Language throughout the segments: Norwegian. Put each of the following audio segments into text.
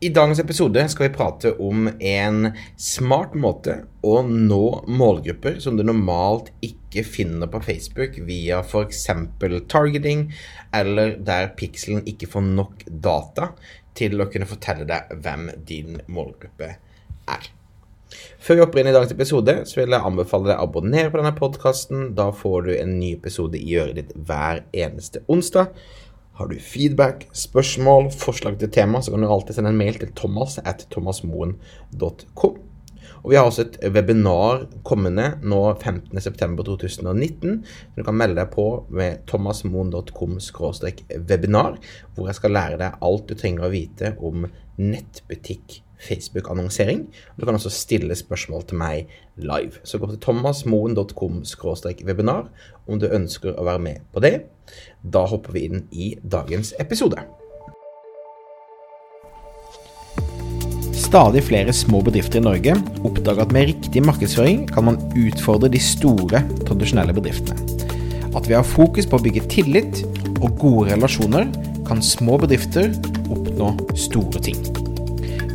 I dagens episode skal vi prate om en smart måte å nå målgrupper som du normalt ikke finner på Facebook via f.eks. targeting, eller der pikselen ikke får nok data til å kunne fortelle deg hvem din målgruppe er. Før vi hopper inn i dagens episode, så vil jeg anbefale deg å abonnere på denne podkasten. Da får du en ny episode i øret ditt hver eneste onsdag. Har du feedback, spørsmål, forslag til tema, så kan du alltid sende en mail til thomas at thomasmoen.com. Og vi har også et webinar kommende nå 15.9.2019. Du kan melde deg på med thomasmoen.com webinar, hvor jeg skal lære deg alt du trenger å vite om nettbutikk Facebook-annonsering. Du kan også stille spørsmål til meg live. Så gå til thomasmoen.com webinar om du ønsker å være med på det. Da hopper vi inn i dagens episode. Stadig flere små bedrifter i Norge oppdager at med riktig markedsføring kan man utfordre de store, tradisjonelle bedriftene. At vi har fokus på å bygge tillit og gode relasjoner, kan små bedrifter oppnå store ting.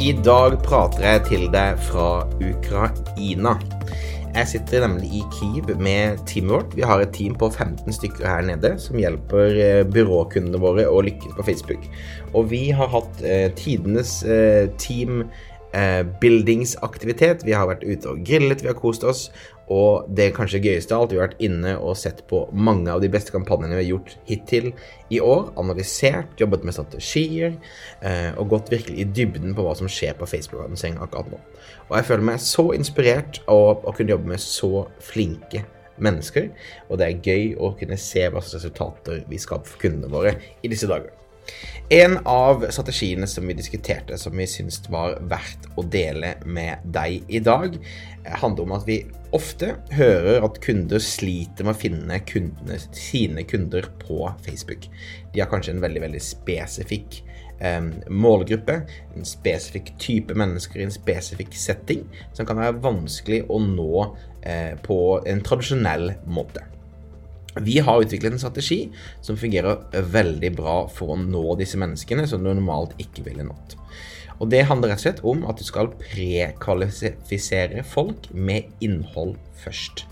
I dag prater jeg til deg fra Ukraina. Jeg sitter nemlig i Kyiv med teamet vårt. Vi har et team på 15 stykker her nede som hjelper eh, byråkundene våre å lykkes på Facebook. Og vi har hatt eh, tidenes eh, team eh, buildingsaktivitet. Vi har vært ute og grillet, vi har kost oss. Og det kanskje gøyeste av alt, vi har vært inne og sett på mange av de beste kampanjene vi har gjort hittil i år. Analysert, jobbet med strategier eh, og gått virkelig i dybden på hva som skjer på Facebook-annonsering akkurat nå. Og jeg føler meg så inspirert av å kunne jobbe med så flinke mennesker. Og det er gøy å kunne se hva slags resultater vi skaper for kundene våre i disse dager. En av strategiene som vi diskuterte, som vi syntes var verdt å dele med deg i dag, handler om at vi ofte hører at kunder sliter med å finne kundene, sine kunder på Facebook. De har kanskje en veldig, veldig spesifikk eh, målgruppe, en spesifikk type mennesker i en spesifikk setting, som kan være vanskelig å nå eh, på en tradisjonell måte. Vi har utviklet en strategi som fungerer veldig bra for å nå disse menneskene som du normalt ikke ville nådd. Og Det handler rett og slett om at du skal prekvalifisere folk med innhold først.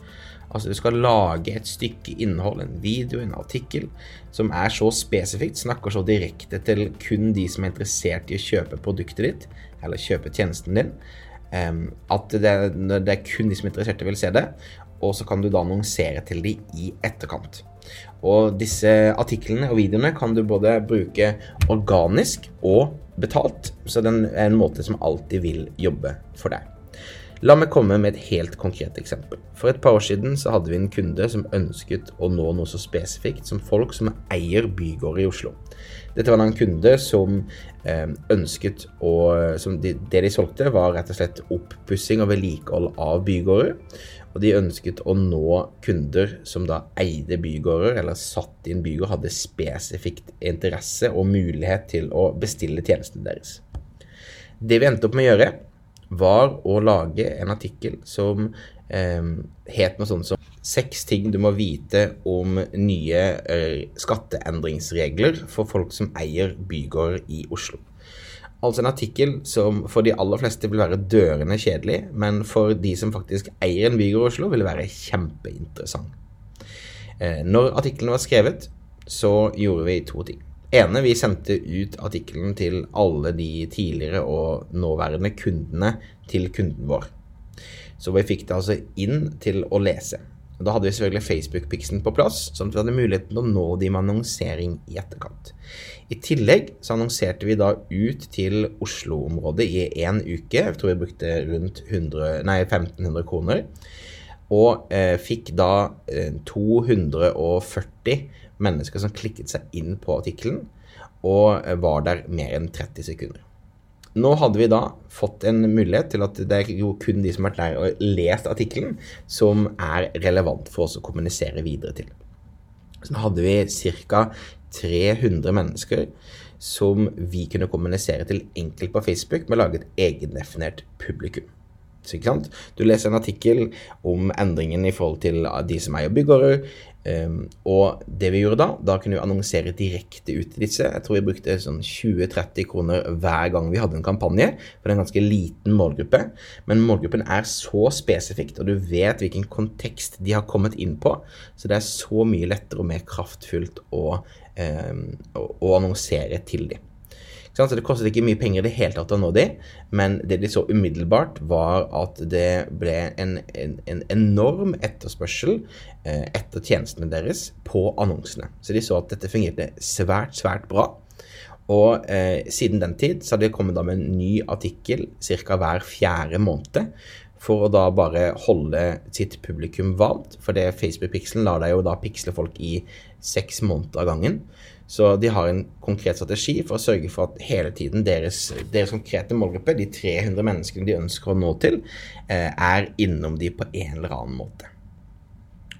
Altså Du skal lage et stykke innhold, en video, en artikkel, som er så spesifikt, snakker så direkte til kun de som er interessert i å kjøpe produktet ditt, eller kjøpe tjenesten din, at det, det er kun de som er interessert vil se det, og så kan du da annonsere til de i etterkant. Og disse artiklene og videoene kan du både bruke organisk og betalt, så den er en måte som alltid vil jobbe for deg. La meg komme med et helt konkret eksempel. For et par år siden så hadde vi en kunde som ønsket å nå noe så spesifikt som folk som eier bygårder i Oslo. Dette var en kunde som eh, ønsket å som de, Det de solgte, var rett og slett oppussing og vedlikehold av bygårder. Og de ønsket å nå kunder som da eide bygårder, eller satt i en bygård, hadde spesifikt interesse og mulighet til å bestille tjenestene deres. Det vi endte opp med å gjøre, var å lage en artikkel som eh, het noe sånt som Seks ting du må vite om nye eh, skatteendringsregler for folk som eier bygårder i Oslo. Altså en artikkel som for de aller fleste vil være dørende kjedelig, men for de som faktisk eier en bygård i Oslo, vil være kjempeinteressant. Eh, når artikkelen var skrevet, så gjorde vi to ting. Ene, vi sendte ut artikkelen til alle de tidligere og nåværende kundene til kunden vår. Så vi fikk det altså inn til å lese. Da hadde vi selvfølgelig Facebook-piksen på plass, sånn at vi hadde muligheten til å nå de med annonsering i etterkant. I tillegg så annonserte vi da ut til Oslo-området i én uke. Jeg tror vi brukte rundt 100, nei, 1500 kroner. Og eh, fikk da eh, 240 mennesker som klikket seg inn på artikkelen, og eh, var der mer enn 30 sekunder. nå hadde vi da fått en mulighet til at det er jo kun de som har vært der og lest artikkelen, som er relevant for oss å kommunisere videre til. Så nå hadde vi ca. 300 mennesker som vi kunne kommunisere til enkelt på Facebook med å lage et egendefinert publikum. Du leser en artikkel om endringen i forhold til de som eier byggårder. Um, og det vi gjorde da, da kunne vi annonsere direkte ut til disse. Jeg tror vi brukte sånn 20-30 kroner hver gang vi hadde en kampanje. For det er en ganske liten målgruppe. Men målgruppen er så spesifikt, og du vet hvilken kontekst de har kommet inn på. Så det er så mye lettere og mer kraftfullt å, um, å annonsere til dem. Så det kostet ikke mye penger i det hele tatt å nå de, men det de så umiddelbart, var at det ble en, en, en enorm etterspørsel eh, etter tjenestene deres på annonsene. Så de så at dette fungerte svært, svært bra. Og eh, siden den tid så har de kommet da med en ny artikkel ca. hver fjerde måned. For å da bare holde sitt publikum varmt. For det Facebook-pikselen lar deg jo da piksle folk i seks måneder av gangen. Så de har en konkret strategi for å sørge for at hele tiden deres, deres konkrete målgruppe, de 300 menneskene de ønsker å nå til, eh, er innom de på en eller annen måte.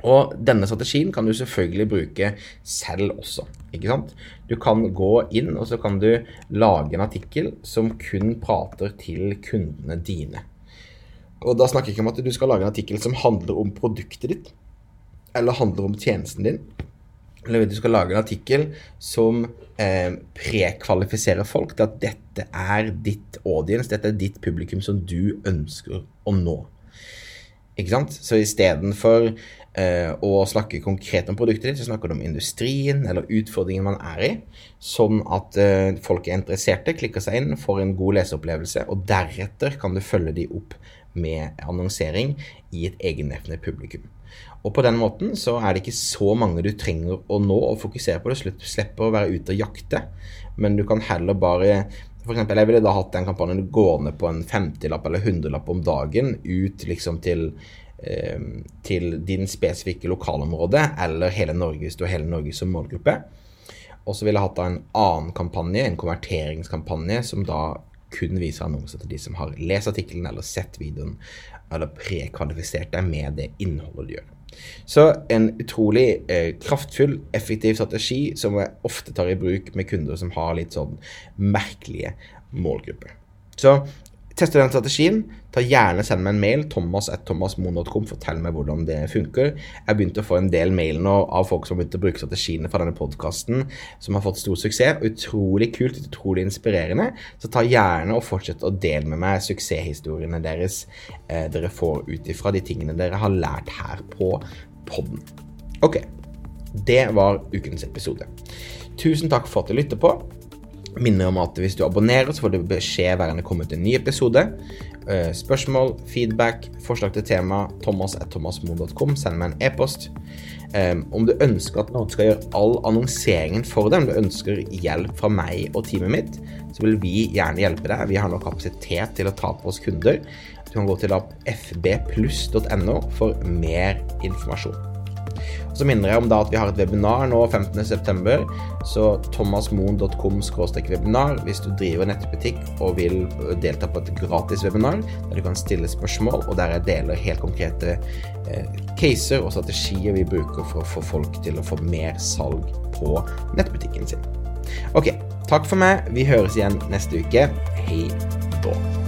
Og denne strategien kan du selvfølgelig bruke selv også. ikke sant? Du kan gå inn og så kan du lage en artikkel som kun prater til kundene dine. Og da snakker jeg ikke om at du skal lage en artikkel som handler om produktet ditt, eller handler om tjenesten din eller du skal lage en artikkel som eh, prekvalifiserer folk til at dette er ditt audience, dette er ditt publikum som du ønsker å nå. Ikke sant? Så istedenfor eh, å snakke konkret om produktet ditt, så snakker du om industrien eller utfordringen man er i, sånn at eh, folk er interesserte, klikker seg inn, får en god leseopplevelse, og deretter kan du følge de opp med annonsering i et egendefinert publikum. Og på den måten så er det ikke så mange du trenger å nå og fokusere på. Du slipper å være ute og jakte, men du kan heller bare for eksempel, Jeg ville da hatt den kampanjen gående på en 50-lapp eller 100-lapp om dagen ut liksom til, eh, til din spesifikke lokalområde eller hele Norge hvis du har hele Norge som målgruppe. Og så ville jeg hatt da en annen kampanje, en konverteringskampanje, som da kun viser annonser til de som har lest artikkelen eller sett videoen eller prekvalifisert deg med det innholdet du gjør. Så en utrolig eh, kraftfull, effektiv strategi som jeg ofte tar i bruk med kunder som har litt sånn merkelige målgrupper. Så teste den strategien. Ta gjerne Send meg en mail. thomas1thomasmo.com Fortell meg hvordan det funker. Jeg begynte å få en del mail nå av folk som har begynt å bruke strategiene fra denne podkasten, som har fått stor suksess. Utrolig kult, utrolig inspirerende. Så ta gjerne og fortsett å dele med meg suksesshistoriene deres eh, dere får ut ifra de tingene dere har lært her på podden. Ok, det var ukens episode. Tusen takk for at du lytter på minner om at hvis du abonnerer, så får du beskjed hver gang det kommer ut en ny episode. Eh, spørsmål, feedback, forslag til tema, thomas.thomasmoen.com. Send meg en e-post. Om du ønsker at noen skal gjøre all annonseringen for deg, om du ønsker hjelp fra meg og teamet mitt, så vil vi gjerne hjelpe deg. Vi har nå kapasitet til å ta på oss kunder. Du kan gå til fbpluss.no for mer informasjon. Så minner jeg om da at vi har et webinar nå 15.9. Så thomasmoen.com webinar hvis du driver nettbutikk og vil delta på et gratis webinar der du kan stille spørsmål, og der jeg deler helt konkrete eh, caser og strategier vi bruker for å få folk til å få mer salg på nettbutikken sin. Ok, takk for meg. Vi høres igjen neste uke. Hei da.